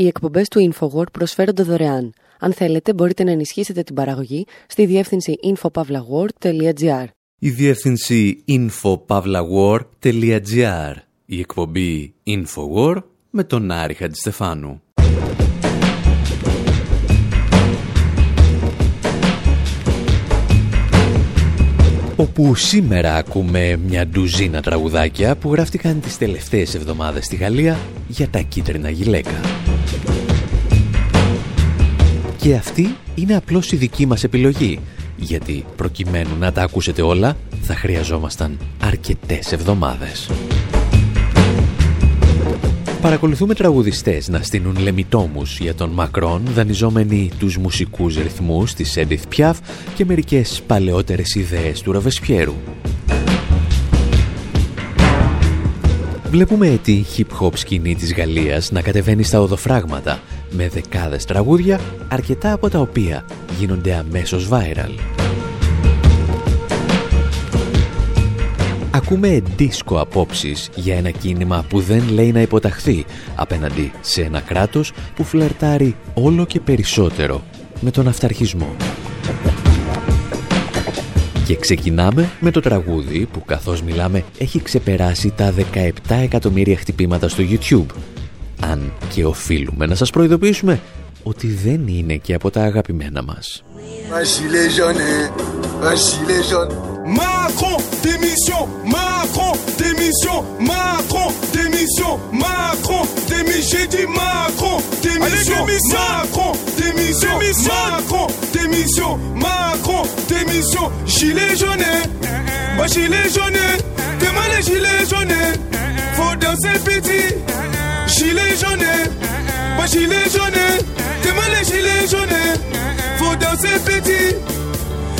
Οι εκπομπές του InfoWord προσφέρονται δωρεάν. Αν θέλετε, μπορείτε να ενισχύσετε την παραγωγή στη διεύθυνση infopavlagor.gr. Η διεύθυνση infopavlagor.gr. Η εκπομπή InfoWord με τον Άρη Χατζηστεφάνου. όπου σήμερα ακούμε μια ντουζίνα τραγουδάκια που γράφτηκαν τις τελευταίες εβδομάδες στη Γαλλία για τα κίτρινα γυλαίκα. Και αυτή είναι απλώς η δική μας επιλογή, γιατί προκειμένου να τα ακούσετε όλα θα χρειαζόμασταν αρκετές εβδομάδες. Παρακολουθούμε τραγουδιστές να στείλουν λεμιτόμους για τον Μακρόν, δανειζόμενοι τους μουσικούς ρυθμούς της Edith Piaf και μερικές παλαιότερες ιδέες του Ραβεσπιέρου. Βλέπουμε τη hip-hop σκηνή της Γαλλίας να κατεβαίνει στα οδοφράγματα με δεκάδες τραγούδια, αρκετά από τα οποία γίνονται αμέσως viral. Ακούμε δίσκο απόψεις για ένα κίνημα που δεν λέει να υποταχθεί απέναντι σε ένα κράτος που φλερτάρει όλο και περισσότερο με τον αυταρχισμό. Και ξεκινάμε με το τραγούδι που καθώς μιλάμε έχει ξεπεράσει τα 17 εκατομμύρια χτυπήματα στο YouTube. Αν και οφείλουμε να σας προειδοποιήσουμε ότι δεν είναι και από τα αγαπημένα μας. Macron, démission, Macron, démission, Macron, démission, Macron, démission, j'ai dit Macron, démission, Macron, démission, Macron, démission, Macron, démission, gilet jaune, moi gilet jaune, demain les gilets jaunes, faut danser petit, gilet jaune, moi gilet jaune, demain les gilets jaunes, faut danser petit.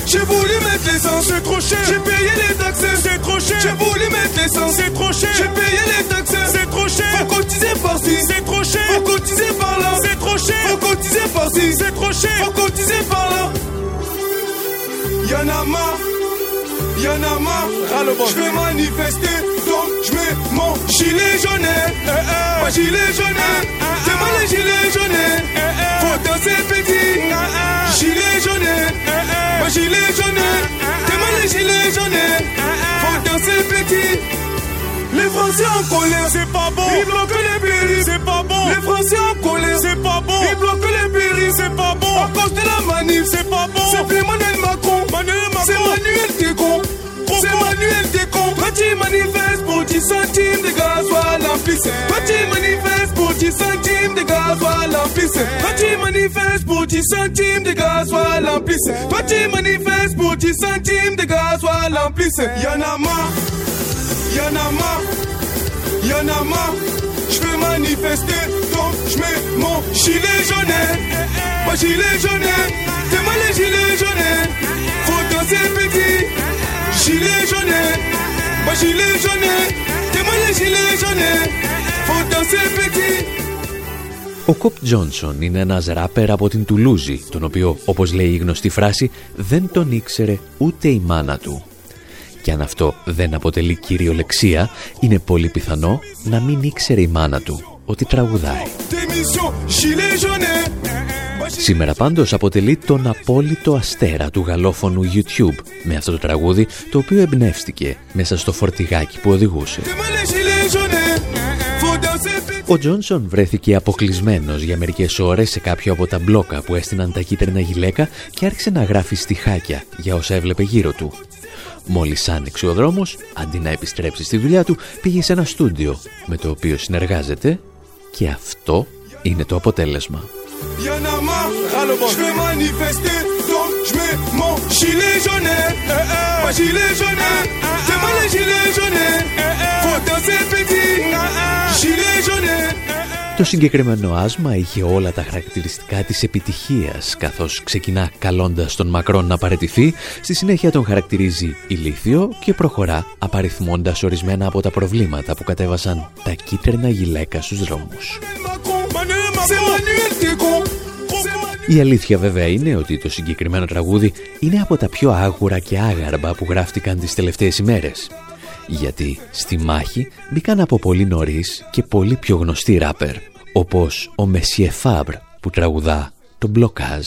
J'ai voulu mettre l'essence, c'est trop cher. J'ai payé les taxes, c'est trop cher. J'ai voulu mettre l'essence, c'est trop cher. J'ai payé les taxes, c'est trop cher. Faut cotiser par-ci, c'est trop cher. Faut cotiser par-là, c'est trop cher. Faut cotiser par-ci, c'est trop cher. Faut cotiser par-là. Y'en a marre, y'en a marre. Je vais manifester, mon gilet jaune. Eh, eh. Ma gilet jaune, moi les gilets jaunes. Faut danser petit, gilet jaune. Moi gilet jaune, mal les gilets jaunes. Faut danser petit. Les Français en colère, c'est pas bon. Ils bloquent les péris, c'est pas bon. Les Français en colère, c'est pas bon. Ils bloquent les péris, c'est pas bon. À cause de la manif, c'est pas bon. C'est plus Manuel Macron. Manuel Macron. C'est Manuel Décon. C'est Manuel Décon. Petit manifeste pour 10 centimes de gasoil plus. Petit manifeste pour 10 centimes de gasoil plus. Petit manifeste pour 10 centimes de gasoil plus. Petit manifeste pour 10 centimes de gasoil plus. Y'en a marre. Y'en a marre. Y'en a marre. Je manifester, donc je mets mon gilet jaune. Mon gilet jaune. T'es mal les gilets jaunes. Faut danser petit. Gilet jaune. Mon gilet jaune. T'es mal les gilets jaunes. Faut danser petit. Ο Κοπ Τζόνσον είναι ένας ράπερ από την Τουλούζη, τον οποίο, όπως λέει η γνωστή φράση, δεν τον ήξερε ούτε η μάνα του. Και αν αυτό δεν αποτελεί κυριολεξία, είναι πολύ πιθανό να μην ήξερε η μάνα του ότι τραγουδάει. Σήμερα πάντως αποτελεί τον απόλυτο αστέρα του γαλλόφωνου YouTube με αυτό το τραγούδι το οποίο εμπνεύστηκε μέσα στο φορτηγάκι που οδηγούσε. Ο Τζόνσον βρέθηκε αποκλεισμένος για μερικές ώρες σε κάποιο από τα μπλόκα που έστειναν τα κίτρινα γυλαίκα και άρχισε να γράφει στιχάκια για όσα έβλεπε γύρω του. Μόλις άνοιξε ο δρόμος, αντί να επιστρέψει στη δουλειά του, πήγε σε ένα στούντιο με το οποίο συνεργάζεται και αυτό είναι το αποτέλεσμα. Το συγκεκριμένο άσμα είχε όλα τα χαρακτηριστικά της επιτυχίας, καθώς ξεκινά καλώντας τον Μακρόν να παρετηθεί, στη συνέχεια τον χαρακτηρίζει ηλίθιο και προχωρά απαριθμώντας ορισμένα από τα προβλήματα που κατέβασαν τα κίτρινα γυλαίκα στους δρόμους. Η αλήθεια βέβαια είναι ότι το συγκεκριμένο τραγούδι είναι από τα πιο άγουρα και άγαρμπα που γράφτηκαν τις τελευταίες ημέρες. Γιατί στη μάχη μπήκαν από πολύ νωρίς και πολύ πιο γνωστοί ράπερ, όπως ο Μεσιέ Φάμπρ που τραγουδά το μπλοκάζ.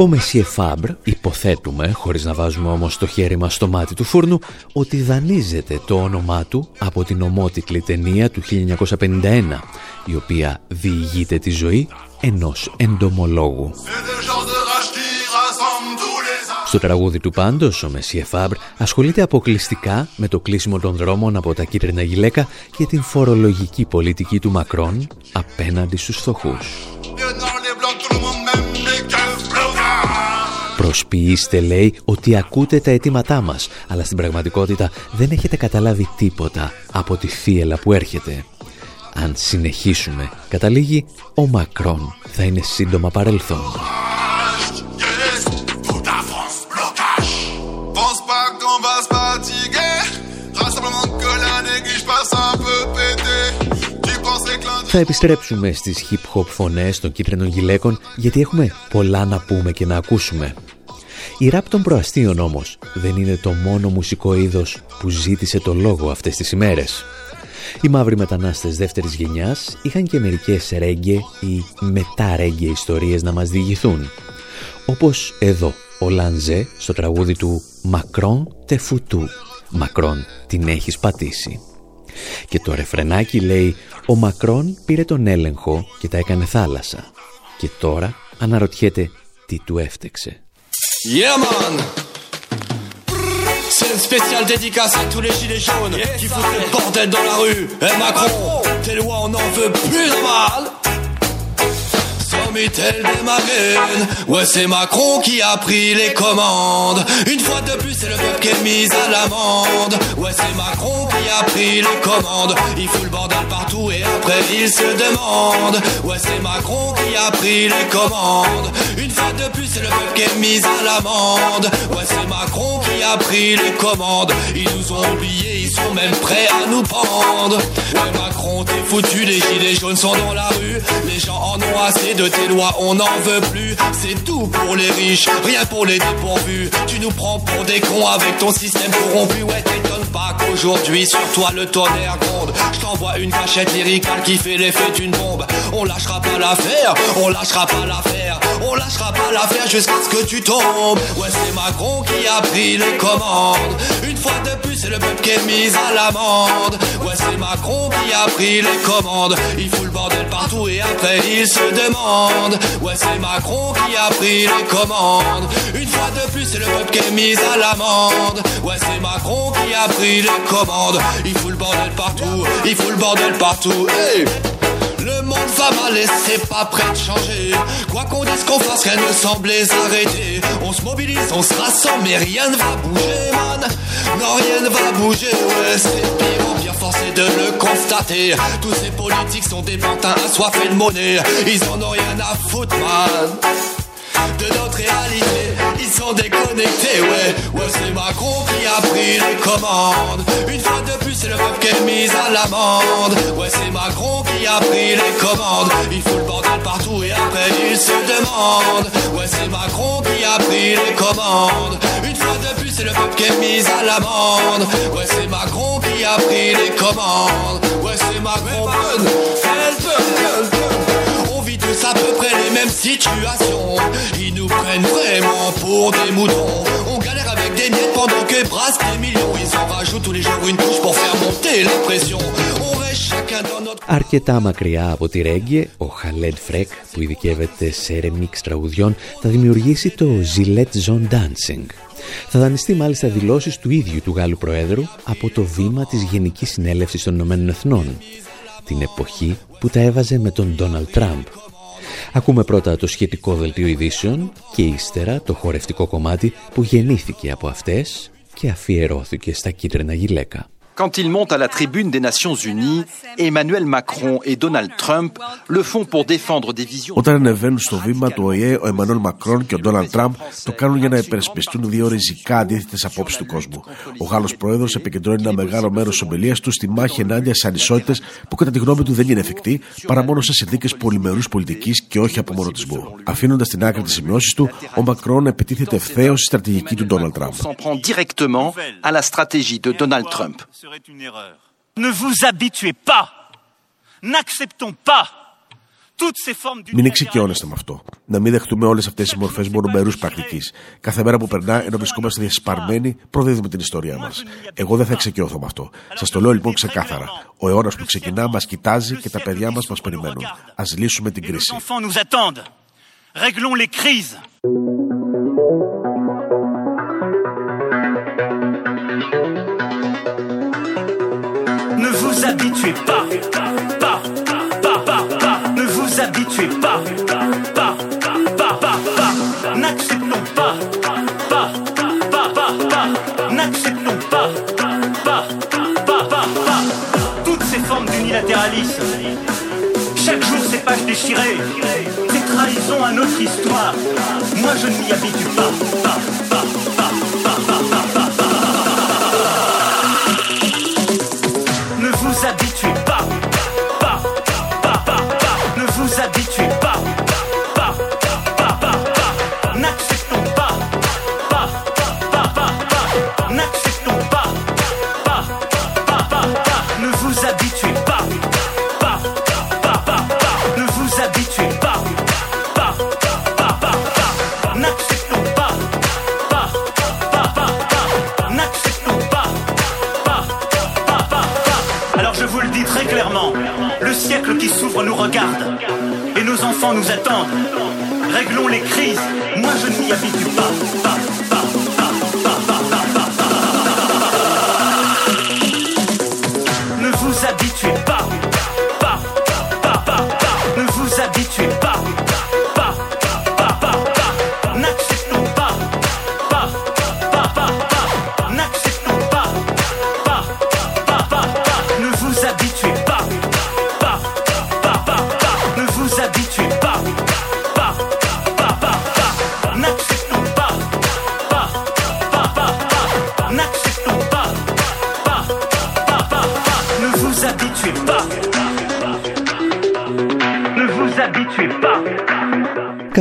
Ο Μεσιε Φάμπρ υποθέτουμε, χωρίς να βάζουμε όμως το χέρι μας στο μάτι του φούρνου, ότι δανείζεται το όνομά του από την ομότικλη ταινία του 1951, η οποία διηγείται τη ζωή ενός εντομολόγου. Στο τραγούδι του πάντως, ο Μεσιε Φάμπρ ασχολείται αποκλειστικά με το κλείσιμο των δρόμων από τα κίτρινα γυλαίκα και την φορολογική πολιτική του Μακρόν απέναντι στους φτωχούς. Προσποιήστε, λέει, ότι ακούτε τα αιτήματά μας, αλλά στην πραγματικότητα δεν έχετε καταλάβει τίποτα από τη θύελα που έρχεται. Αν συνεχίσουμε, καταλήγει, ο Μακρόν θα είναι σύντομα παρελθόν. Θα επιστρέψουμε στις hip-hop φωνές των κίτρινων γυλαίκων γιατί έχουμε πολλά να πούμε και να ακούσουμε. Η ράπ των προαστίων όμως δεν είναι το μόνο μουσικό είδος που ζήτησε το λόγο αυτές τις ημέρες. Οι μαύροι μετανάστες δεύτερης γενιάς είχαν και μερικές ρέγγε ή μετά ρέγγε ιστορίες να μας διηγηθούν. Όπως εδώ ο Λανζέ στο τραγούδι του «Μακρόν τεφουτού». «Μακρόν την έχεις πατήσει». Και το ρεφρενάκι λέει «Ο Μακρόν πήρε τον έλεγχο και τα έκανε θάλασσα». Και τώρα αναρωτιέται τι του έφτεξε. Yeah man. C'est une spéciale dédicace à tous les gilets jaunes qui foutent le bordel dans la rue. Eh Macron, tes lois on en veut plus normal Ouais, c'est Macron qui a pris les commandes. Une fois de plus, c'est le peuple qui est mis à l'amende. Ouais, c'est Macron qui a pris les commandes. Il fout le bordel partout et après il se demande. Ouais, c'est Macron qui a pris les commandes. Une fois de plus, c'est le peuple qui est mis à l'amende. Ouais, c'est Macron qui a pris les commandes. Ils nous ont oubliés, ils sont même prêts à nous prendre. Ouais, Macron, t'es foutu, les gilets jaunes sont dans la rue. Les gens en ont assez de tes on n'en veut plus. C'est tout pour les riches, rien pour les dépourvus. Tu nous prends pour des cons avec ton système corrompu. Ouais, t'étonnes pas qu'aujourd'hui sur toi le tonnerre gronde. Je t'envoie une cachette lyricale qui fait l'effet d'une bombe. On lâchera pas l'affaire, on lâchera pas l'affaire. On lâchera pas l'affaire jusqu'à ce que tu tombes. Ouais, c'est Macron qui a pris les commandes. Une fois de plus, c'est le peuple qui est mis à l'amende. Ouais, c'est Macron qui a pris les commandes. Il fout le bordel partout et après il se demande. Ouais, c'est Macron qui a pris les commandes. Une fois de plus, c'est le peuple qui est mis à l'amende. Ouais, c'est Macron qui a pris les commandes. Il fout le bordel partout, il fout le bordel partout. Hey le monde va mal et c'est pas prêt de changer. Quoi qu'on dise qu'on fasse, rien ne semble les arrêter. On se mobilise, on se rassemble, mais rien ne va bouger, man. Non, rien ne va bouger, ouais, c'est pire en pire, forcé de le constater. Tous ces politiques sont des pantins assoiffés de monnaie. Ils en ont rien à foutre, man de notre réalité. Sont déconnectés, ouais. Ouais, c'est Macron qui a pris les commandes. Une fois de plus, c'est le peuple qui est mis à l'amende. Ouais, c'est Macron qui a pris les commandes. Il faut le bordel partout et après il se demande. Ouais, c'est Macron qui a pris les commandes. Une fois de plus, c'est le peuple qui est mis à l'amende. Ouais, c'est Macron qui a pris les commandes. Ouais, c'est Macron. On vit tous à peu près les mêmes situations. Ils nous prennent vraiment pour des moutons. On galère avec des miettes pendant que brassent des millions. Ils en rajoutent tous les jours une couche pour faire monter la pression. On reste chacun dans notre... Αρκετά μακριά από τη Ρέγγε, ο Χαλέντ Φρέκ, που ειδικεύεται σε remix τραγουδιών, θα δημιουργήσει το Gillette Zone Dancing. Θα δανειστεί μάλιστα δηλώσεις του ίδιου του Γάλλου Προέδρου από το βήμα της Γενικής Συνέλευσης των Ηνωμένων Εθνών, την εποχή που τα έβαζε με τον Ντόναλτ Τραμπ. Ακούμε πρώτα το σχετικό δελτίο ειδήσεων και ύστερα το χορευτικό κομμάτι που γεννήθηκε από αυτές και αφιερώθηκε στα κίτρινα γυλαίκα. Quand ils montent à la tribune des Nations Unies, Emmanuel Macron et Donald Trump le font pour défendre des visions. Όταν ανεβαίνουν στο βήμα του ΟΗΕ, ο Εμμανουέλ Μακρόν και ο Ντόναλτ Τραμπ το κάνουν για να υπερασπιστούν δύο ριζικά αντίθετες απόψεις του κόσμου. Ο Γάλλος Πρόεδρος επικεντρώνει ένα μεγάλο μέρος της ομιλίας του στη μάχη ενάντια στις ανισότητες που κατά τη γνώμη του δεν είναι εφικτή παρά μόνο σε συνθήκες πολυμερούς πολιτικής και όχι απομονωτισμού. Αφήνοντας στην άκρη τις σημειώσεις του, ο Μακρόν επιτίθεται ευθέως στη στρατηγική του Ντόναλτ Τραμπ. Ne vous habituez pas. N'acceptons pas μην εξοικειώνεστε με αυτό. Να μην δεχτούμε όλες αυτές τις μορφές μονομερούς πρακτικής. Κάθε μέρα που περνά, ενώ βρισκόμαστε διασπαρμένοι, προδίδουμε την ιστορία μας. Εγώ δεν θα εξοικειώθω με αυτό. Σας το λέω λοιπόν ξεκάθαρα. Ο αιώνας που ξεκινά μας κοιτάζει και τα παιδιά μας μας περιμένουν. Α λύσουμε την κρίση. Habituez pas, pas, pas, pas, pas, ne vous habituez pas, pas, pas, pas, pas, n'acceptons pas, pas, pas, pas, pas, n'acceptons pas, pas, pas, pas, pas, toutes ces formes d'unilatéralisme. Chaque jour ces pages déchirées, des trahisons à notre histoire. Moi je ne m'y habitue pas, pas, pas, nous attend.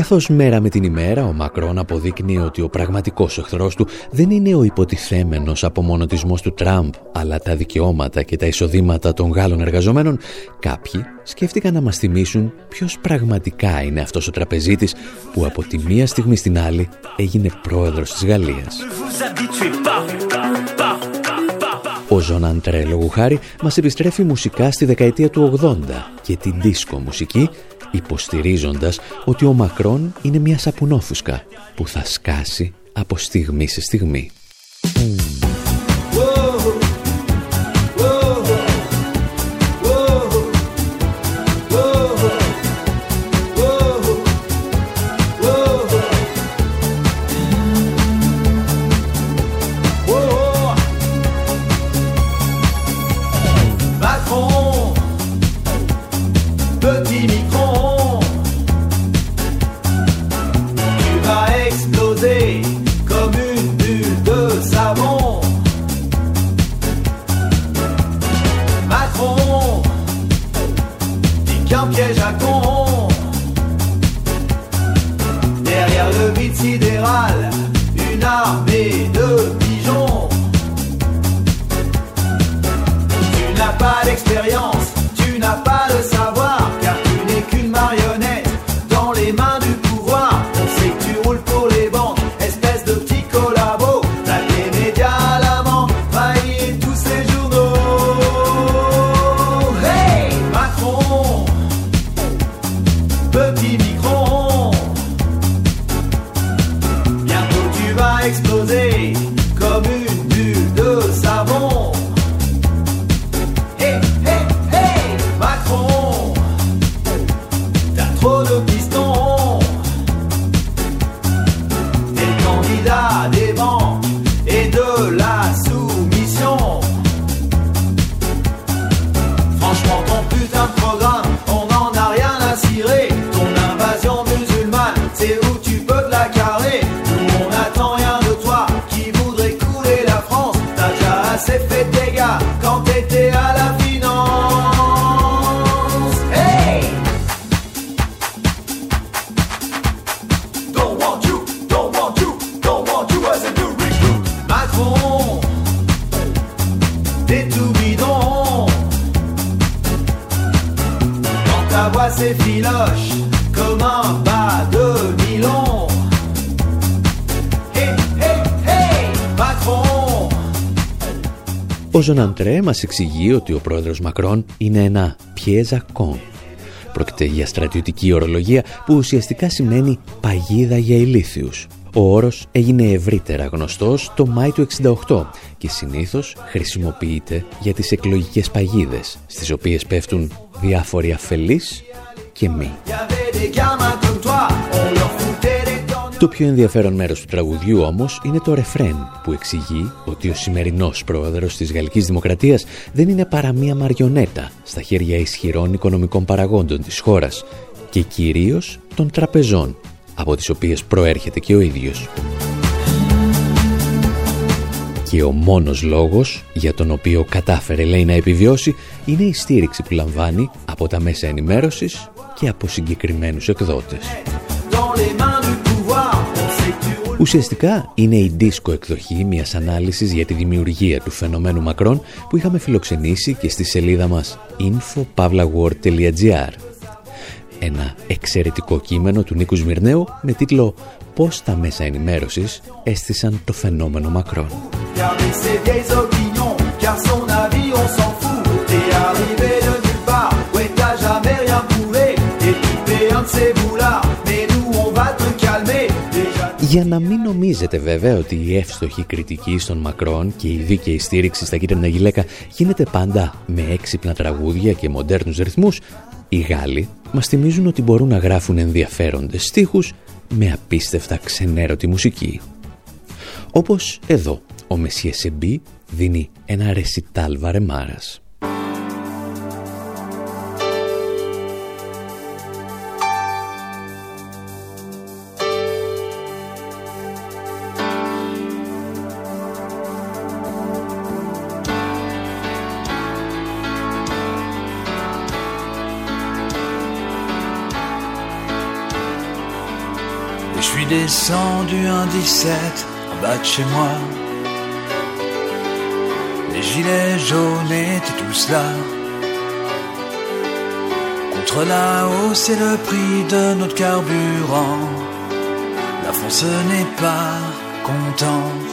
Καθώς μέρα με την ημέρα ο Μακρόν αποδείκνει ότι ο πραγματικός εχθρός του δεν είναι ο υποτιθέμενος απομονωτισμός του Τραμπ, αλλά τα δικαιώματα και τα εισοδήματα των Γάλλων εργαζομένων, κάποιοι σκέφτηκαν να μας θυμίσουν ποιος πραγματικά είναι αυτός ο τραπεζίτης που από τη μία στιγμή στην άλλη έγινε πρόεδρος της Γαλλίας. Ο Ζωναν Τρέ, λόγου χάρη, μας επιστρέφει μουσικά στη δεκαετία του 80 και την δίσκο μουσική υποστηρίζοντας ότι ο Μακρόν είναι μια σαπουνόφουσκα που θα σκάσει από στιγμή σε στιγμή. Ο Ζωναντρέ μας εξηγεί ότι ο πρόεδρος Μακρόν είναι ένα πιέζα κον. Πρόκειται για στρατιωτική ορολογία που ουσιαστικά σημαίνει παγίδα για ηλίθιους. Ο όρος έγινε ευρύτερα γνωστός το Μάη του 68 και συνήθως χρησιμοποιείται για τις εκλογικές παγίδες, στις οποίες πέφτουν διάφοροι αφελείς και μη. Το πιο ενδιαφέρον μέρος του τραγουδιού όμως είναι το ρεφρέν που εξηγεί ότι ο σημερινός πρόεδρος της Γαλλικής Δημοκρατίας δεν είναι παρά μία μαριονέτα στα χέρια ισχυρών οικονομικών παραγόντων της χώρας και κυρίως των τραπεζών από τις οποίες προέρχεται και ο ίδιος. Και ο μόνος λόγος για τον οποίο κατάφερε λέει να επιβιώσει είναι η στήριξη που λαμβάνει από τα μέσα ενημέρωσης και από συγκεκριμένους εκδότες. Ουσιαστικά είναι η δίσκο εκδοχή μιας ανάλυσης για τη δημιουργία του φαινομένου Μακρόν που είχαμε φιλοξενήσει και στη σελίδα μας info.pavlaword.gr Ένα εξαιρετικό κείμενο του Νίκους Σμυρνέου με τίτλο «Πώς τα μέσα ενημέρωσης έστησαν το φαινόμενο Μακρόν». Για να μην νομίζετε βέβαια ότι η εύστοχη κριτική στον Μακρόν και η δίκαιη στήριξη στα κίτρινα γυλαίκα γίνεται πάντα με έξυπνα τραγούδια και μοντέρνους ρυθμούς, οι Γάλλοι μας θυμίζουν ότι μπορούν να γράφουν ενδιαφέροντες στίχους με απίστευτα ξενέρωτη μουσική. Όπως εδώ, ο Μεσιέ Σεμπί δίνει ένα ρεσιτάλ βαρεμάρας. Suis descendu un 17 en bas de chez moi. Les gilets jaunes étaient tous là. Contre la hausse et le prix de notre carburant, la France n'est pas contente.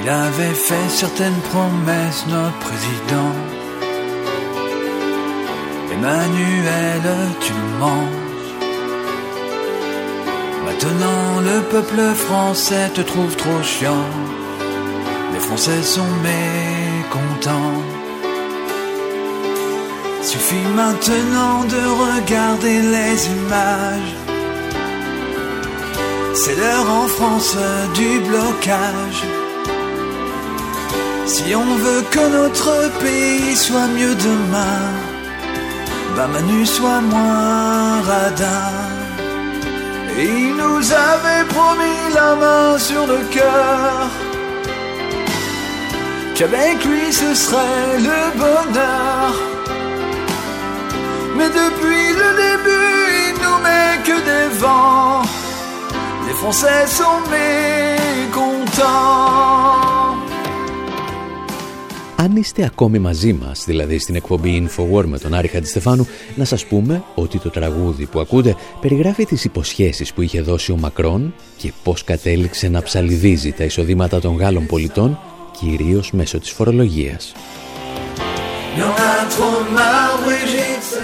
Il avait fait certaines promesses, notre président. Emmanuel, tu mens. Maintenant, le peuple français te trouve trop chiant. Les Français sont mécontents. Suffit maintenant de regarder les images. C'est l'heure en France du blocage. Si on veut que notre pays soit mieux demain, bah Manu soit moins radin. Il nous avait promis la main sur le cœur, qu'avec lui ce serait le bonheur. Mais depuis le début, il nous met que des vents. Les Français sont mécontents. Αν είστε ακόμη μαζί μας, δηλαδή στην εκπομπή Infowar με τον Άρη Χατζηστεφάνου, να σας πούμε ότι το τραγούδι που ακούτε περιγράφει τις υποσχέσεις που είχε δώσει ο Μακρόν και πώς κατέληξε να ψαλιδίζει τα εισοδήματα των Γάλλων πολιτών, κυρίως μέσω της φορολογίας.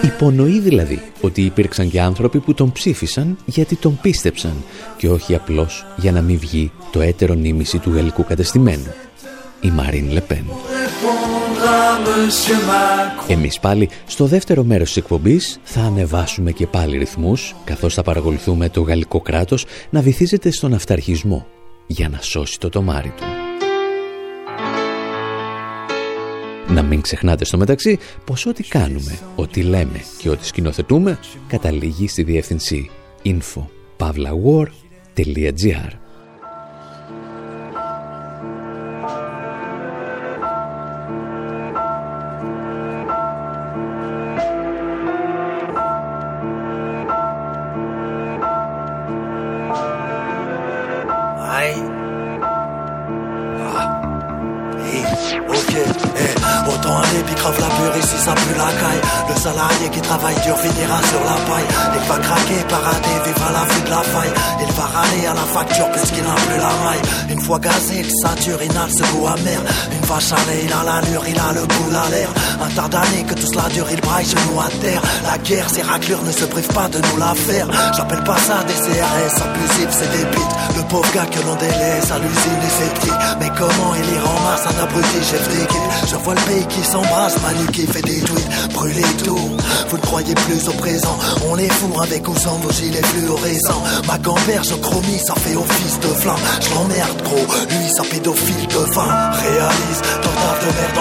Υπονοεί δηλαδή ότι υπήρξαν και άνθρωποι που τον ψήφισαν γιατί τον πίστεψαν και όχι απλώς για να μην βγει το έτερο νήμιση του γαλλικού κατεστημένου. Η Μαρίν Λεπέν. Εμείς πάλι στο δεύτερο μέρος της εκπομπής θα ανεβάσουμε και πάλι ρυθμούς καθώς θα παρακολουθούμε το γαλλικό κράτος να βυθίζεται στον αυταρχισμό για να σώσει το τομάρι του. Να μην ξεχνάτε στο μεταξύ πως ό,τι κάνουμε, ό,τι λέμε και ό,τι σκηνοθετούμε καταλήγει στη διεύθυνση info.pavlawar.gr guerre, ses raclures ne se privent pas de nous la faire. J'appelle pas ça des CRS abusifs, c'est des bites. Le pauvre gars que l'on délaisse à l'usine est sceptique. Mais comment il y ramasse un abruti chef d'équipe? Je vois le pays qui s'embrasse, Manu qui fait des tweets. Brûler tout, vous ne croyez plus au présent. On les fout avec ou sans vos gilets fluorescents. Ma gamberge au chromie, ça fait office de flamme. Je l'emmerde gros, lui ça pédophile de vin. Réalise, les.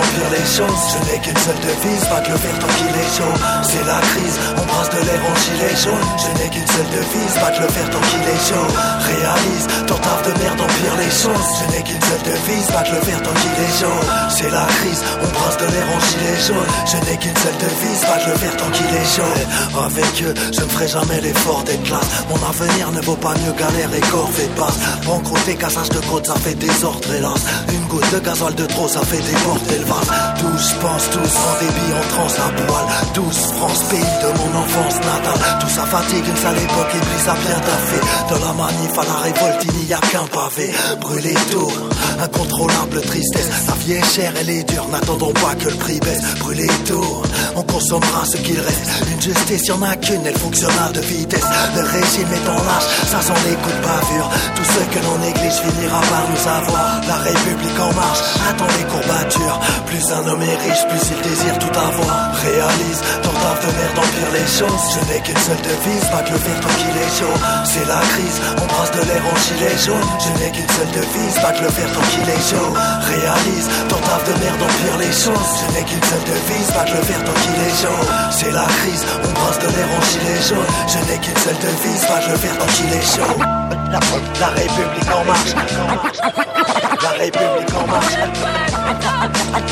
Je n'ai qu'une seule devise, que le verre tant qu'il est chaud. C'est la crise, on brasse de l'air en gilet jaune. Je n'ai qu'une seule devise, que le verre tant qu'il est chaud. Réalise, tentative de merde empire les choses. Je n'ai qu'une seule devise, que le verre tant qu'il est chaud. C'est la crise, on brasse de l'air en gilet jaune. Je n'ai qu'une seule devise, que le verre tant qu'il est chaud. Avec eux, je ne ferai jamais l'effort d'être classe. Mon avenir ne vaut pas mieux galère et corvée de passe. Banqueroute cassage de côte, ça fait désordre hélas. Une goutte de gasoil de trop, ça fait déborder Tous pensent, tous en débit, en transe la poêle. Tous France, pays de mon enfance natale. Tout ça fatigue, une sale époque et brise à bien taffé. De la manif à la révolte, il n'y a qu'un pavé. Brûler tout, incontrôlable tristesse. La vie est chère, elle est dure, n'attendons pas que le prix baisse. Brûler tout, on consommera ce qu'il reste. Une justice, y'en a qu'une, elle fonctionne à de vitesse. Le régime est en lâche, ça sent les coups de bavure. Tout ce que l'on néglige finira par nous avoir. La République en marche, attend les courbatures. Plus un homme est riche, plus il désire tout avoir. Réalise, tentative de merde empire les choses. Je n'ai qu'une seule devise, pas que le verre tant qu'il est chaud. C'est la crise, on brasse de l'air en gilet jaune. Je n'ai qu'une seule devise, pas que le verre tant qu'il est chaud. Réalise, tentative de merde empire les choses. Je n'ai qu'une seule devise, pas que le verre tant qu'il est chaud. C'est la crise, on brasse de l'air en gilet jaune. Je n'ai qu'une seule devise, pas que le verre tant qu'il est chaud. La, la République en marche. La République en marche.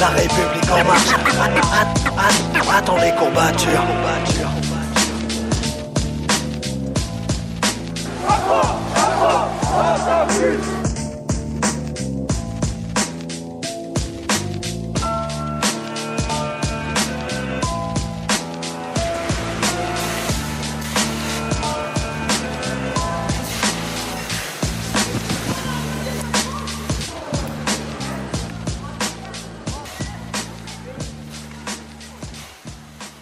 La République en marche. Attends les courbatures.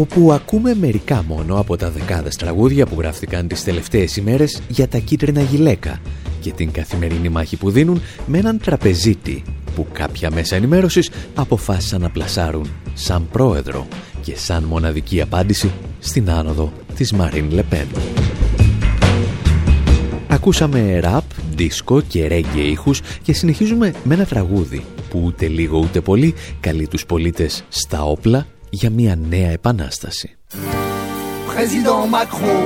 Όπου ακούμε μερικά μόνο από τα δεκάδες τραγούδια που γράφτηκαν τις τελευταίες ημέρες για τα κίτρινα γυλαίκα και την καθημερινή μάχη που δίνουν με έναν τραπεζίτη που κάποια μέσα ενημέρωσης αποφάσισαν να πλασάρουν σαν πρόεδρο και σαν μοναδική απάντηση στην άνοδο της Μαρίν Λεπέν. Ακούσαμε ραπ, δίσκο και ρέγγε ήχους και συνεχίζουμε με ένα τραγούδι που ούτε λίγο ούτε πολύ καλεί τους πολίτες στα όπλα για μια νέα επανάσταση. Président Macron,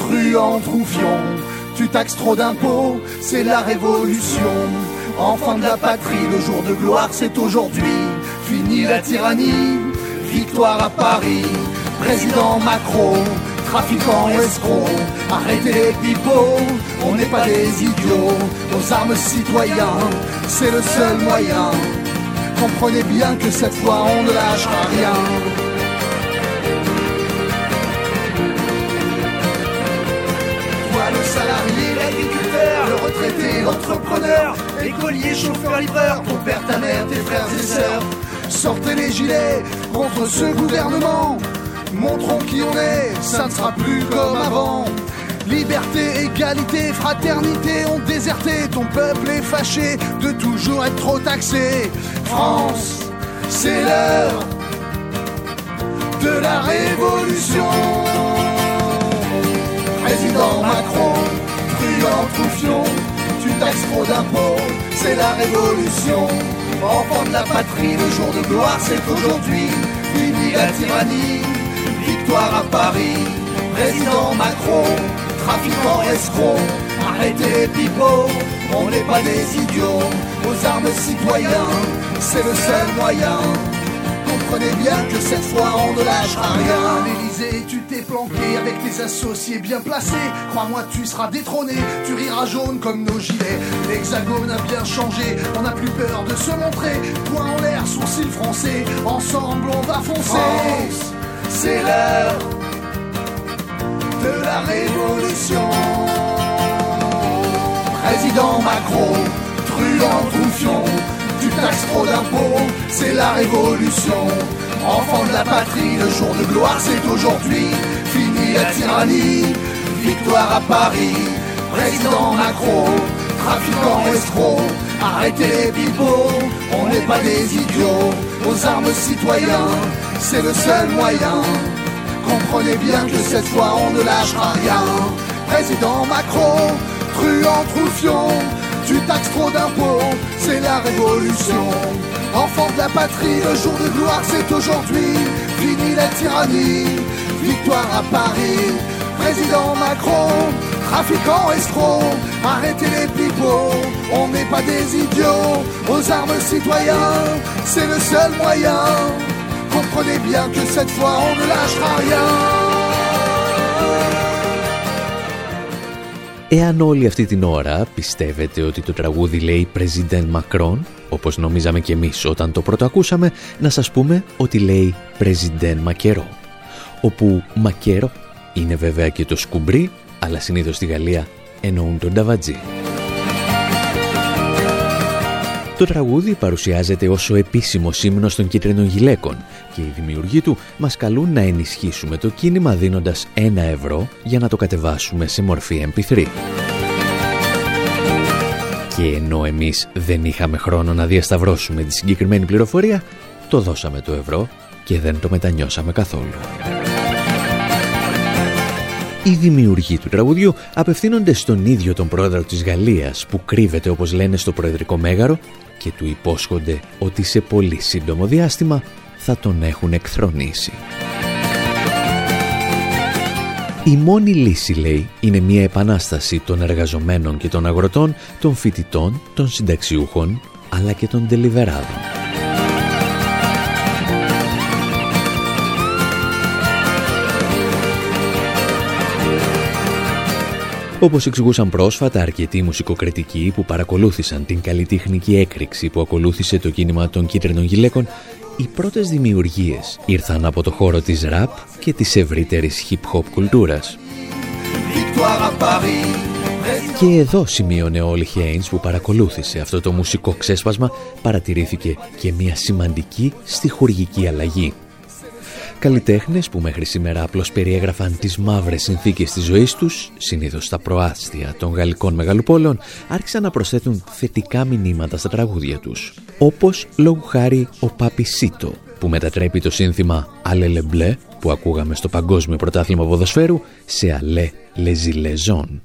truand, troufion, tu taxes trop d'impôts, c'est la révolution. Enfant de la patrie, le jour de gloire c'est aujourd'hui. Fini la tyrannie, victoire à Paris. Président Macron, trafiquants, escrocs, arrêtez les pipeaux, on n'est pas des idiots. Aux armes citoyens, c'est le seul moyen comprenez bien que cette fois on ne lâchera rien. Toi le salarié, l'agriculteur, le retraité, l'entrepreneur, écolier, chauffeur, livreur, ton père, ta mère, tes frères et sœurs, sortez les gilets contre ce gouvernement. Montrons qui on est, ça ne sera plus comme avant. Liberté, égalité, fraternité ont déserté. Ton peuple est fâché de toujours être trop taxé. France, c'est l'heure de la révolution. Président Macron, truand, troufion, tu taxes trop d'impôts, c'est la révolution. Enfant de la patrie, le jour de gloire, c'est aujourd'hui. Fini la tyrannie, victoire à Paris. Président Macron, trafiquants, escrocs, arrêtez les pipeaux, on n'est pas des idiots, aux armes citoyens, c'est le seul moyen. Comprenez bien que cette fois on ne lâchera rien. L'Elysée, tu t'es planqué avec tes associés bien placés. Crois-moi, tu seras détrôné, tu riras jaune comme nos gilets. L'hexagone a bien changé, on n'a plus peur de se montrer. Point en l'air, sourcils français, ensemble on va foncer. C'est l'heure de la révolution. Président Macron, truand, troufion, tu taxes trop d'impôts, c'est la révolution. Enfant de la patrie, le jour de gloire c'est aujourd'hui. Fini la tyrannie, victoire à Paris. Président Macron, trafiquant escroc, arrêtez les pipeaux, on n'est pas des idiots. Aux armes citoyens, c'est le seul moyen comprenez bien que cette fois on ne lâchera rien. Président Macron, truand, troufion, tu taxes trop d'impôts, c'est la révolution. Enfant de la patrie, le jour de gloire c'est aujourd'hui. Fini la tyrannie, victoire à Paris. Président Macron, trafiquant escroc, arrêtez les pipeaux, on n'est pas des idiots. Aux armes citoyens, c'est le seul moyen. Comprenez bien que cette fois on ne lâchera rien. Εάν όλη αυτή την ώρα πιστεύετε ότι το τραγούδι λέει President Macron, όπως νομίζαμε και εμείς όταν το πρώτο ακούσαμε, να σας πούμε ότι λέει President Μακέρο, όπου Μακέρο είναι βέβαια και το σκουμπρί, αλλά συνήθως στη Γαλλία εννοούν τον Ταβατζή. Το τραγούδι παρουσιάζεται ως ο επίσημος ύμνος των κίτρινων γυλαίκων και οι δημιουργοί του μας καλούν να ενισχύσουμε το κίνημα δίνοντας ένα ευρώ για να το κατεβάσουμε σε μορφή MP3. Και ενώ εμείς δεν είχαμε χρόνο να διασταυρώσουμε τη συγκεκριμένη πληροφορία, το δώσαμε το ευρώ και δεν το μετανιώσαμε καθόλου. Οι δημιουργοί του τραγουδιού απευθύνονται στον ίδιο τον πρόεδρο της Γαλλίας που κρύβεται όπως λένε στο προεδρικό μέγαρο και του υπόσχονται ότι σε πολύ σύντομο διάστημα θα τον έχουν εκθρονήσει. Η μόνη λύση, λέει, είναι μια επανάσταση των εργαζομένων και των αγροτών, των φοιτητών, των συνταξιούχων, αλλά και των τελιβεράδων. Όπως εξηγούσαν πρόσφατα αρκετοί μουσικοκριτικοί που παρακολούθησαν την καλλιτεχνική έκρηξη που ακολούθησε το κίνημα των κίτρινων γυλαίκων, οι πρώτες δημιουργίες ήρθαν από το χώρο της ραπ και της ευρύτερης hip-hop κουλτούρας. Και εδώ σημείωνε ο Όλι Χέινς που παρακολούθησε αυτό το μουσικό ξέσπασμα παρατηρήθηκε και μια σημαντική στιχουργική αλλαγή. Καλλιτέχνες που μέχρι σήμερα απλώς περιέγραφαν τις μαύρες συνθήκες της ζωής τους, συνήθως στα προάστια των γαλλικών μεγαλοπόλεων, άρχισαν να προσθέτουν θετικά μηνύματα στα τραγούδια τους. Όπως λόγου χάρη ο Πάπη Σίτο, που μετατρέπει το σύνθημα «Αλέ μπλε» που ακούγαμε στο Παγκόσμιο Πρωτάθλημα Ποδοσφαίρου σε «Αλέ λεζιλεζόν».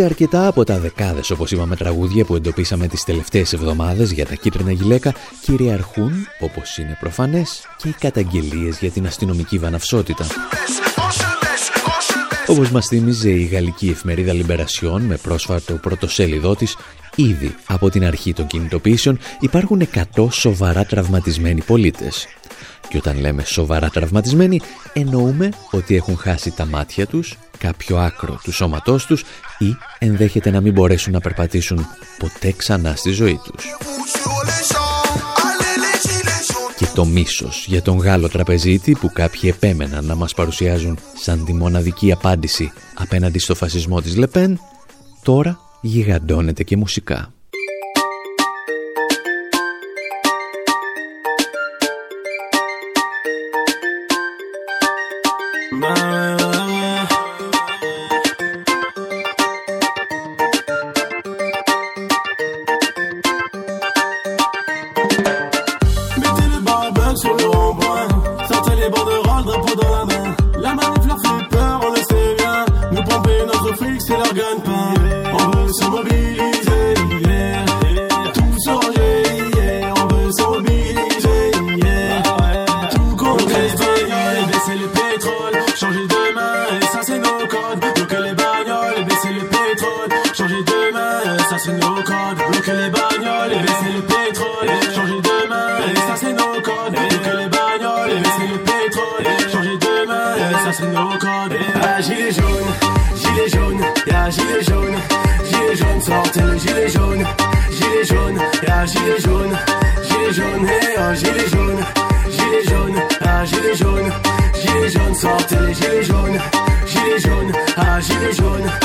Σε αρκετά από τα δεκάδες, όπως είπαμε, τραγούδια που εντοπίσαμε τις τελευταίες εβδομάδες για τα κίτρινα γυλαίκα, κυριαρχούν, όπως είναι προφανές, και οι καταγγελίες για την αστυνομική βαναυσότητα. Όπως μας θύμιζε η γαλλική εφημερίδα Λιμπερασιόν με πρόσφατο πρωτοσέλιδό της, ήδη από την αρχή των κινητοποιήσεων υπάρχουν 100 σοβαρά τραυματισμένοι πολίτες. Και όταν λέμε σοβαρά τραυματισμένοι, εννοούμε ότι έχουν χάσει τα μάτια τους, κάποιο άκρο του σώματός τους ή ενδέχεται να μην μπορέσουν να περπατήσουν ποτέ ξανά στη ζωή τους. Και το μίσος για τον Γάλλο τραπεζίτη που κάποιοι επέμεναν να μας παρουσιάζουν σαν τη μοναδική απάντηση απέναντι στο φασισμό της Λεπέν, τώρα γιγαντώνεται και μουσικά. que les bagnoles et baisser le pétrole, changer de main, et ça c'est nos codes. Faut que les bagnoles et baisser le pétrole, changer de main, et ça c'est nos codes. Ah, gilet jaune, gilet jaune, y'a gilet jaune, gilet jaune, sortez le gilet jaune, gilet jaune, y'a gilet jaune, gilet jaune, et un gilet jaune, gilet jaune, ah, gilet jaune, gilet jaune, sortez les gilets jaunes, gilet jaune, ah, gilet jaune.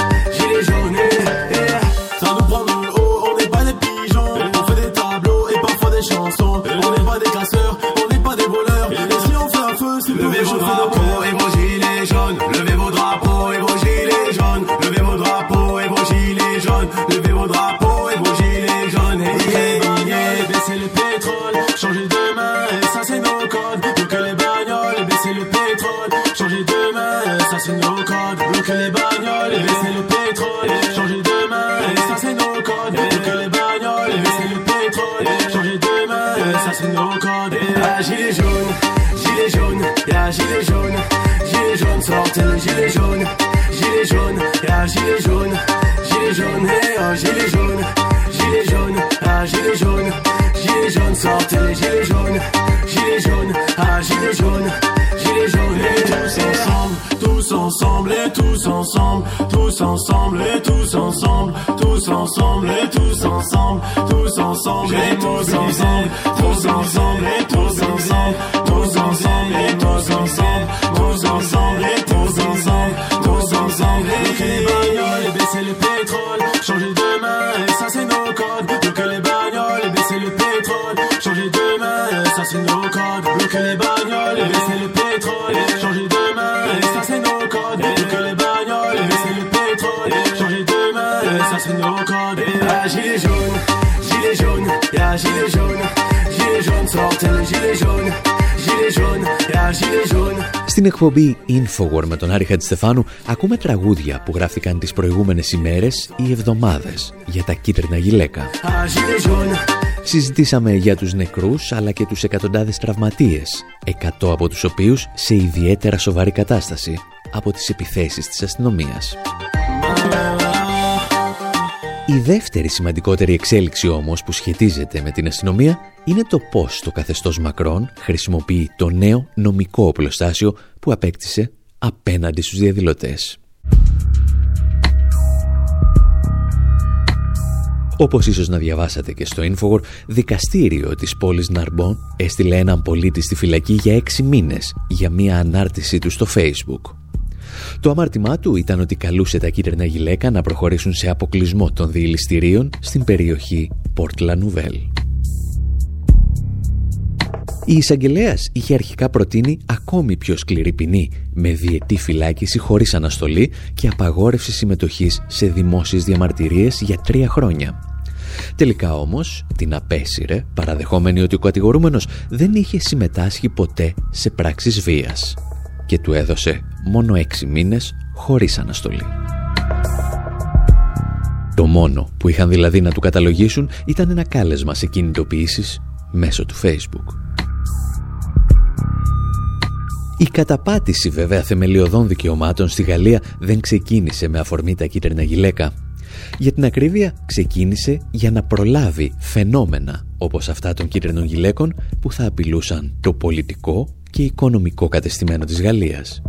Tous ensemble, tous ensemble, et tous ensemble, tous ensemble, et tous ensemble, tous ensemble, et tous ensemble, y'a gilet jaune, gilet jaune, sortez les gilets jaunes, gilet jaune, y'a gilet jaune. Στην εκπομπή Infowar με τον Άρη Χατζηστεφάνου ακούμε τραγούδια που γράφτηκαν τις προηγούμενες ημέρες ή εβδομάδες για τα κίτρινα γυλαίκα. Ah, gilet jaune, Συζητήσαμε για τους νεκρούς αλλά και τους εκατοντάδες τραυματίες, εκατό από τους οποίους σε ιδιαίτερα σοβαρή κατάσταση από τις επιθέσεις της αστυνομίας. Η δεύτερη σημαντικότερη εξέλιξη όμως που σχετίζεται με την αστυνομία είναι το πώς το καθεστώς Μακρόν χρησιμοποιεί το νέο νομικό οπλοστάσιο που απέκτησε απέναντι στους διαδηλωτές. Όπως ίσως να διαβάσατε και στο Infowar, δικαστήριο της πόλης Ναρμπόν έστειλε έναν πολίτη στη φυλακή για έξι μήνες για μία ανάρτησή του στο Facebook. Το αμάρτημά του ήταν ότι καλούσε τα κίτρινα γυλαίκα να προχωρήσουν σε αποκλεισμό των διελιστηρίων στην περιοχή Port La Nouvelle. Η εισαγγελέας είχε αρχικά προτείνει ακόμη πιο σκληρή ποινή με διετή φυλάκιση χωρίς αναστολή και απαγόρευση συμμετοχής σε δημόσιες διαμαρτυρίες για τρία χρόνια. Τελικά όμως την απέσυρε παραδεχόμενη ότι ο κατηγορούμενος δεν είχε συμμετάσχει ποτέ σε πράξεις βίας και του έδωσε μόνο έξι μήνες χωρίς αναστολή. Το μόνο που είχαν δηλαδή να του καταλογίσουν ήταν ένα κάλεσμα σε κινητοποιήσεις μέσω του Facebook. Η καταπάτηση βέβαια θεμελιωδών δικαιωμάτων στη Γαλλία δεν ξεκίνησε με αφορμή τα κίτρινα γυλαίκα. Για την ακρίβεια ξεκίνησε για να προλάβει φαινόμενα όπως αυτά των κίτρινων γυλαίκων που θα απειλούσαν το πολιτικό και οικονομικό κατεστημένο της Γαλλίας.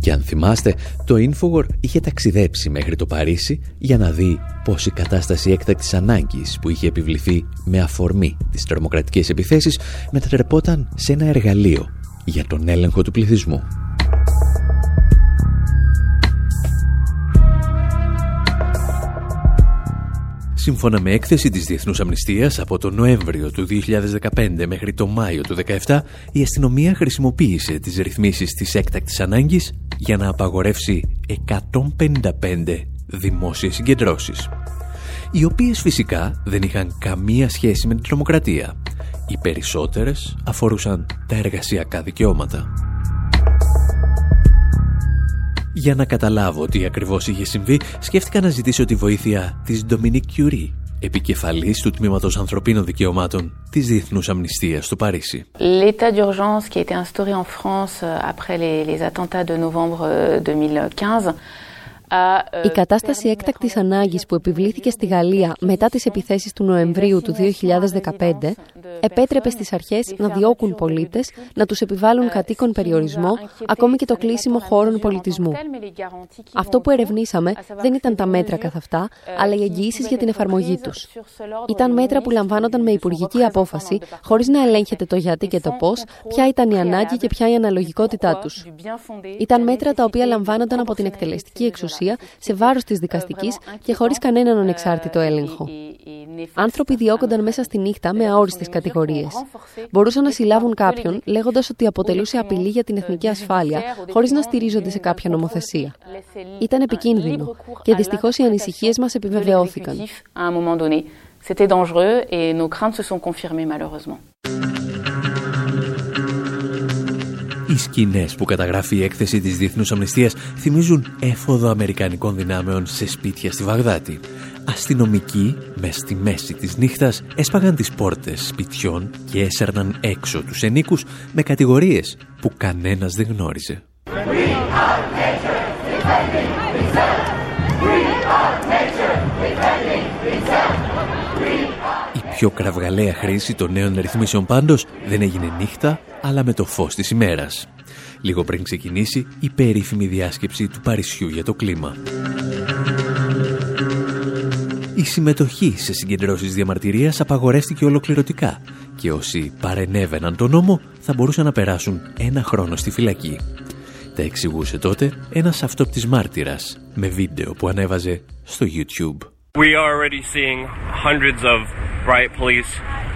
Και αν θυμάστε, το Infowar είχε ταξιδέψει μέχρι το Παρίσι για να δει πως η κατάσταση έκτακτης ανάγκης που είχε επιβληθεί με αφορμή τις τρομοκρατικές επιθέσεις μετατρεπόταν σε ένα εργαλείο για τον έλεγχο του πληθυσμού. Σύμφωνα με έκθεση της Διεθνούς Αμνηστίας, από τον Νοέμβριο του 2015 μέχρι το Μάιο του 2017, η αστυνομία χρησιμοποίησε τις ρυθμίσεις της έκτακτης ανάγκης για να απαγορεύσει 155 δημόσιες συγκεντρώσεις, οι οποίες φυσικά δεν είχαν καμία σχέση με την τρομοκρατία. Οι περισσότερες αφορούσαν τα εργασιακά δικαιώματα. Για να καταλάβω τι ακριβώς είχε συμβεί, σκέφτηκα να ζητήσω τη βοήθεια της Dominique Curie, επικεφαλής του Τμήματος Ανθρωπίνων Δικαιωμάτων της Διεθνούς Αμνηστίας στο Παρίσι. L'état d'urgence qui a été instauré en France après les, les attentats de novembre 2015 Η κατάσταση έκτακτης ανάγκης που επιβλήθηκε στη Γαλλία μετά τις επιθέσεις του Νοεμβρίου του 2015 επέτρεπε στις αρχές να διώκουν πολίτες, να τους επιβάλλουν κατοίκον περιορισμό, ακόμη και το κλείσιμο χώρων πολιτισμού. Αυτό που ερευνήσαμε δεν ήταν τα μέτρα καθ' αυτά, αλλά οι εγγυήσεις για την εφαρμογή τους. Ήταν μέτρα που λαμβάνονταν με υπουργική απόφαση, χωρίς να ελέγχεται το γιατί και το πώς, ποια ήταν η ανάγκη και ποια η αναλογικότητά τους. Ήταν μέτρα τα οποία λαμβάνονταν από την εκτελεστική εξουσία σε βάρος της δικαστικής και χωρίς κανέναν ανεξάρτητο έλεγχο. Άνθρωποι διώκονταν μέσα στη νύχτα με αόριστες κατηγορίες. Μπορούσαν να συλλάβουν κάποιον λέγοντας ότι αποτελούσε απειλή για την εθνική ασφάλεια χωρίς να στηρίζονται σε κάποια νομοθεσία. Ήταν επικίνδυνο και δυστυχώς οι ανησυχίες μας επιβεβαιώθηκαν. C'était dangereux et nos craintes se sont confirmées malheureusement. Οι σκηνές που καταγράφει η έκθεση της Διεθνούς Αμνηστίας θυμίζουν έφοδο Αμερικανικών δυνάμεων σε σπίτια στη Βαγδάτη. Αστυνομικοί, μες στη μέση της νύχτας, έσπαγαν τις πόρτες σπιτιών και έσερναν έξω τους ενίκους με κατηγορίες που κανένας δεν γνώριζε. Η πιο κραυγαλαία χρήση των νέων ρυθμίσεων πάντως δεν έγινε νύχτα, αλλά με το φως της ημέρας. Λίγο πριν ξεκινήσει η περίφημη διάσκεψη του Παρισιού για το κλίμα. Η συμμετοχή σε συγκεντρώσεις διαμαρτυρίας απαγορεύτηκε ολοκληρωτικά και όσοι παρενέβαιναν τον νόμο θα μπορούσαν να περάσουν ένα χρόνο στη φυλακή. Τα εξηγούσε τότε ένας αυτόπτης μάρτυρας με βίντεο που ανέβαζε στο YouTube. We are already seeing hundreds of riot police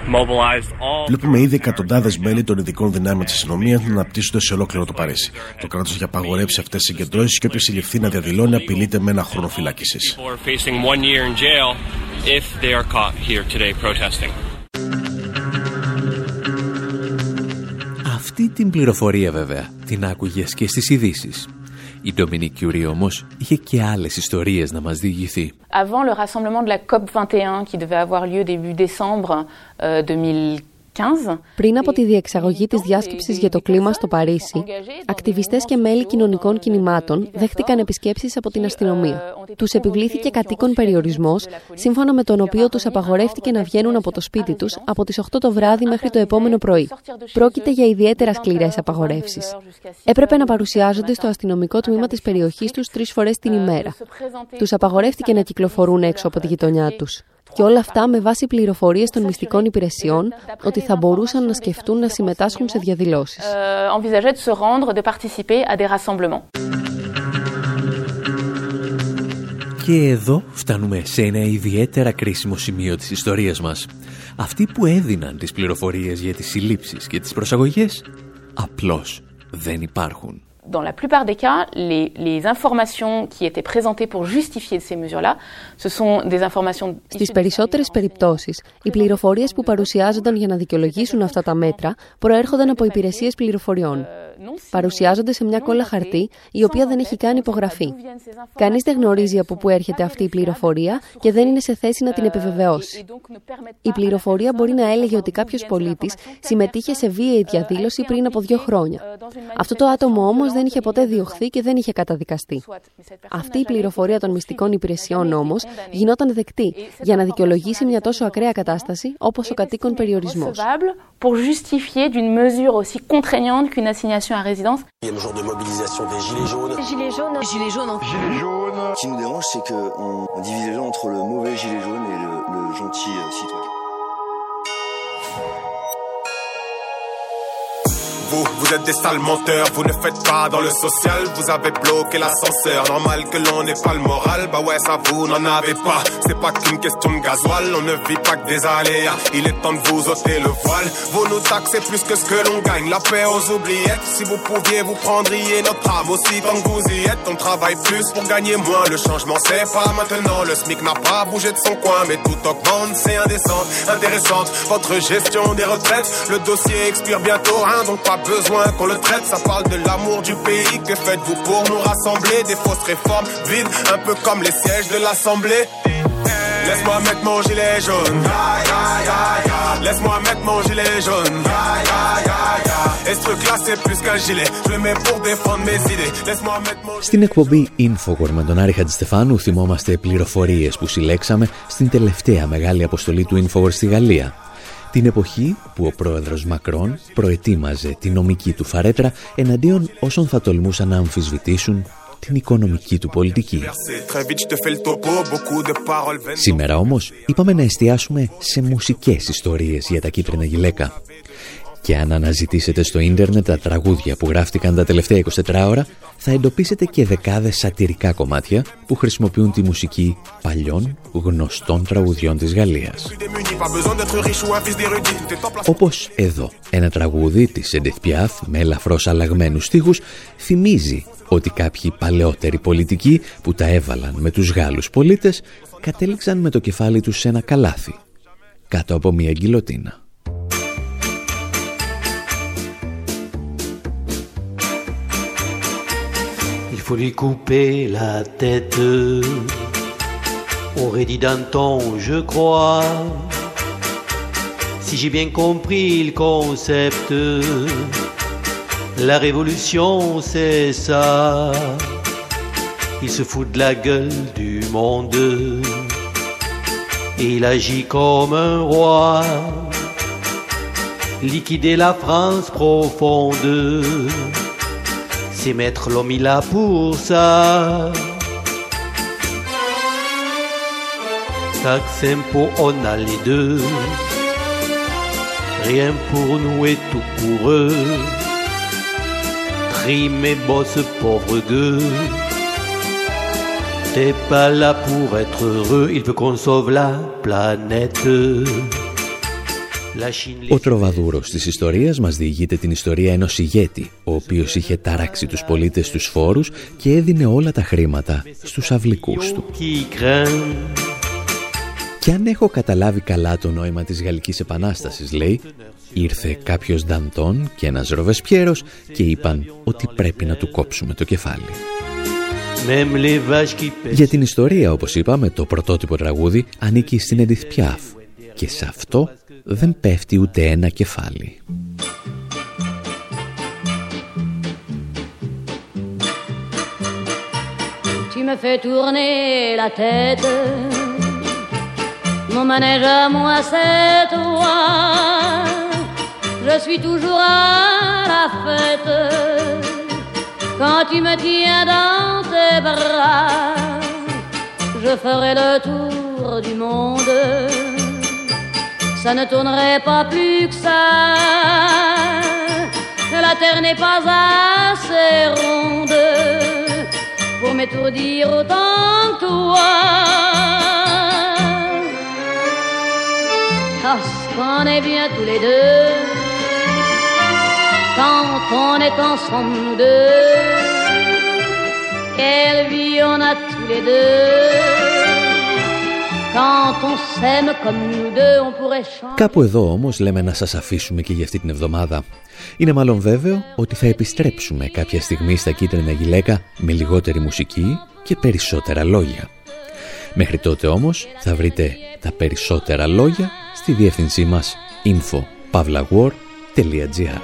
mobilized all Βλέπουμε ήδη εκατοντάδες μέλη των ειδικών δυνάμεων της αστυνομίας να αναπτύσσονται σε ολόκληρο το Παρίσι. Το κράτος έχει απαγορεύσει αυτές τις συγκεντρώσεις και όποιος συλληφθεί να διαδηλώνει απειλείται με ένα χρόνο φυλάκισης. people are facing one year in jail if they are caught here today protesting. Αυτή την πληροφορία βέβαια την άκουγες και στις ειδήσεις. Η Ντομινίκ Κιουρί όμως είχε και άλλες ιστορίες να μας διηγηθεί. Avant le rassemblement de la COP21 qui devait avoir lieu début décembre euh, 2015, Πριν από τη διεξαγωγή της διάσκεψης για το κλίμα στο Παρίσι, ακτιβιστές και μέλη κοινωνικών κινημάτων δέχτηκαν επισκέψεις από την αστυνομία. Τους επιβλήθηκε κατοίκον περιορισμός, σύμφωνα με τον οποίο τους απαγορεύτηκε να βγαίνουν από το σπίτι τους από τις 8 το βράδυ μέχρι το επόμενο πρωί. Πρόκειται για ιδιαίτερα σκληρές απαγορεύσεις. Έπρεπε να παρουσιάζονται στο αστυνομικό τμήμα της περιοχής τους τρεις φορές την ημέρα. Τους απαγορεύτηκε να κυκλοφορούν έξω από τη γειτονιά τους. Και όλα αυτά με βάση πληροφορίες των μυστικών υπηρεσιών ότι θα μπορούσαν να σκεφτούν να συμμετάσχουν σε διαδηλώσεις. euh, envisageait de se rendre, de participer à des rassemblements. Και εδώ φτάνουμε σε ένα ιδιαίτερα κρίσιμο σημείο της ιστορίας μας. Αυτοί που έδιναν τις πληροφορίες για τις συλλήψεις και τις προσαγωγές απλώς δεν υπάρχουν. Dans la plupart des cas, les, les informations qui étaient présentées pour justifier ces mesures-là, ce sont des informations Στις περισσότερες περιπτώσεις, οι πληροφορίες που παρουσιάζονταν για να δικαιολογήσουν αυτά τα μέτρα προέρχονταν από υπηρεσίες πληροφοριών. Παρουσιάζονται σε μια κόλλα χαρτί, η οποία δεν έχει καν υπογραφεί. Κανείς δεν γνωρίζει από πού έρχεται αυτή η πληροφορία και δεν είναι σε θέση να την επιβεβαιώσει. Η πληροφορία μπορεί να έλεγε ότι κάποιος πολίτης συμμετείχε σε βίαιη διαδήλωση πριν από δύο χρόνια. Αυτό το άτομο όμως δεν είχε ποτέ διωχθεί και δεν είχε καταδικαστεί. Αυτή η πληροφορία των μυστικών υπηρεσιών όμως γινόταν δεκτή για να δικαιολογήσει μια τόσο ακραία κατάσταση όπως ο κατοίκον περιορισμός. Assignation à résidence. Il y a le jour de mobilisation des Gilets jaunes? Gilets jaunes. Gilets jaunes. Gilets jaunes. Ce qui nous dérange, c'est qu'on on divise les gens entre le mauvais gilet jaune et le, le gentil euh, citoyen. Vous, êtes des sales menteurs, vous ne faites pas dans le social, vous avez bloqué l'ascenseur. Normal que l'on n'ait pas le moral, bah ouais, ça vous n'en avez pas. C'est pas qu'une question de gasoil, on ne vit pas que des aléas. Il est temps de vous ôter le voile. Vous nous taxez plus que ce que l'on gagne, la paix aux oubliettes. Si vous pouviez, vous prendriez notre âme aussi tant que vous y êtes. On travaille plus pour gagner moins, le changement c'est pas maintenant. Le SMIC n'a pas bougé de son coin, mais tout augmente, c'est indécent, intéressante. Votre gestion des retraites, le dossier expire bientôt, hein, donc pas besoin qu'on le traite. Ça parle de l'amour du pays. Que faites-vous pour nous rassembler Des fausses réformes vides, un peu comme les sièges de l'Assemblée. Laisse-moi mettre mon gilet jaune. Laisse-moi mettre mon gilet jaune. Et ce truc-là, c'est plus qu'un gilet. Je le mets pour défendre mes idées. Laisse-moi mettre mon Στην εκπομπή Infowar με τον Άρη Χατζηστεφάνου θυμόμαστε πληροφορίες που συλλέξαμε στην τελευταία μεγάλη αποστολή του Infowar στη Γαλλία. Την εποχή που ο πρόεδρος Μακρόν προετοίμαζε τη νομική του φαρέτρα εναντίον όσων θα τολμούσαν να αμφισβητήσουν την οικονομική του πολιτική. Σήμερα όμως είπαμε να εστιάσουμε σε μουσικές ιστορίες για τα κίτρινα γυλαίκα. Και αν αναζητήσετε στο ίντερνετ τα τραγούδια που γράφτηκαν τα τελευταία 24 ώρα, θα εντοπίσετε και δεκάδες σατυρικά κομμάτια που χρησιμοποιούν τη μουσική παλιών γνωστών τραγουδιών της Γαλλίας. Όπως εδώ, ένα τραγούδι της Edith Piaf με ελαφρώς αλλαγμένους στίχους θυμίζει ότι κάποιοι παλαιότεροι πολιτικοί που τα έβαλαν με τους Γάλλους πολίτες κατέληξαν με το κεφάλι τους σε ένα καλάθι, κάτω από μια γκυλοτίνα. Faut lui couper la tête, aurait dit Danton, je crois. Si j'ai bien compris le concept, La révolution, c'est ça. Il se fout de la gueule du monde. Il agit comme un roi. Liquider la France profonde. C'est mettre l'homme il a pour ça. Taxe impôt, on a les deux. Rien pour nous et tout pour eux. Rime et bosse pauvre gueux. T'es pas là pour être heureux, il veut qu'on sauve la planète. Ο τροβαδούρος της ιστορίας μας διηγείται την ιστορία ενός ηγέτη, ο οποίος είχε ταράξει τους πολίτες τους φόρους και έδινε όλα τα χρήματα στους αυλικούς του. Και αν έχω καταλάβει καλά το νόημα της Γαλλικής Επανάστασης, λέει, ήρθε κάποιος Νταντών και ένας Ροβεσπιέρος και είπαν ότι πρέπει να του κόψουμε το κεφάλι. Για την ιστορία, όπως είπαμε, το πρωτότυπο τραγούδι ανήκει στην Edith Piaf και σε αυτό δεν πέφτει ούτε ένα κεφάλι. Tu me fais tourner la tête Mon manège à moi c'est toi Je suis toujours à la fête quand tu me tiens dans tes bras. Je ferai le tour du monde. Ça ne tournerait pas plus que ça. La terre n'est pas assez ronde pour m'étourdir autant que toi. Parce qu'on est bien tous les deux quand on est ensemble deux. Quelle vie on a tous les deux. Κάπου εδώ όμως λέμε να σας αφήσουμε και για αυτή την εβδομάδα. Είναι μάλλον βέβαιο ότι θα επιστρέψουμε κάποια στιγμή στα κίτρινα γυλαίκα με λιγότερη μουσική και περισσότερα λόγια. Μέχρι τότε όμως θα βρείτε τα περισσότερα λόγια στη διεύθυνσή μας info.pavlawar.gr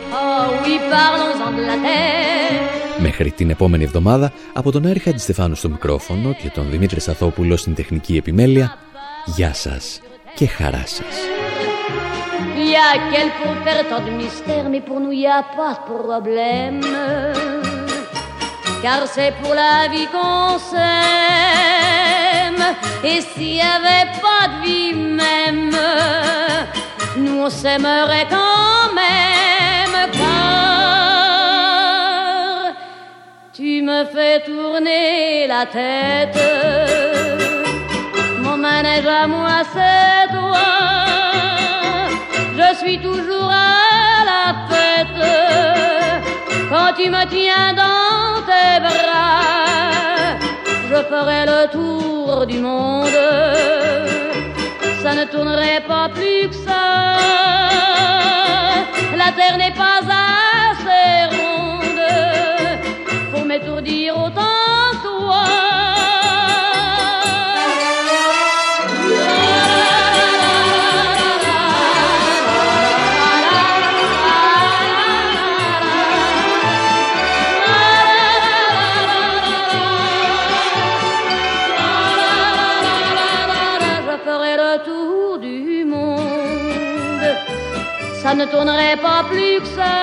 Μέχρι την επόμενη εβδομάδα, από τον Άρη Χατζηστεφάνου στο μικρόφωνο και τον Δημήτρη Σαθόπουλο στην τεχνική επιμέλεια, γεια σας και χαρά σας. Il y a quelqu'un faire tant de mystère, mais pour nous, il n'y a pas de problème. Car c'est pour la vie qu'on s'aime. Et s'il n'y avait pas de vie même, nous on s'aimerait quand même. Car tu me fais tourner la tête. Manège à moi, c'est toi. Je suis toujours à la fête quand tu me tiens dans tes bras. Je ferai le tour du monde, ça ne tournerait pas plus que ça. La terre n'est pas assez ronde pour m'étourdir autant ne tournerait pas plus que ça.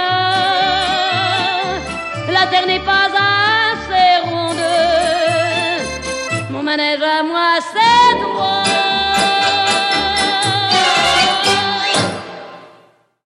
La terre n'est pas assez ronde. Mon manège à moi, c'est.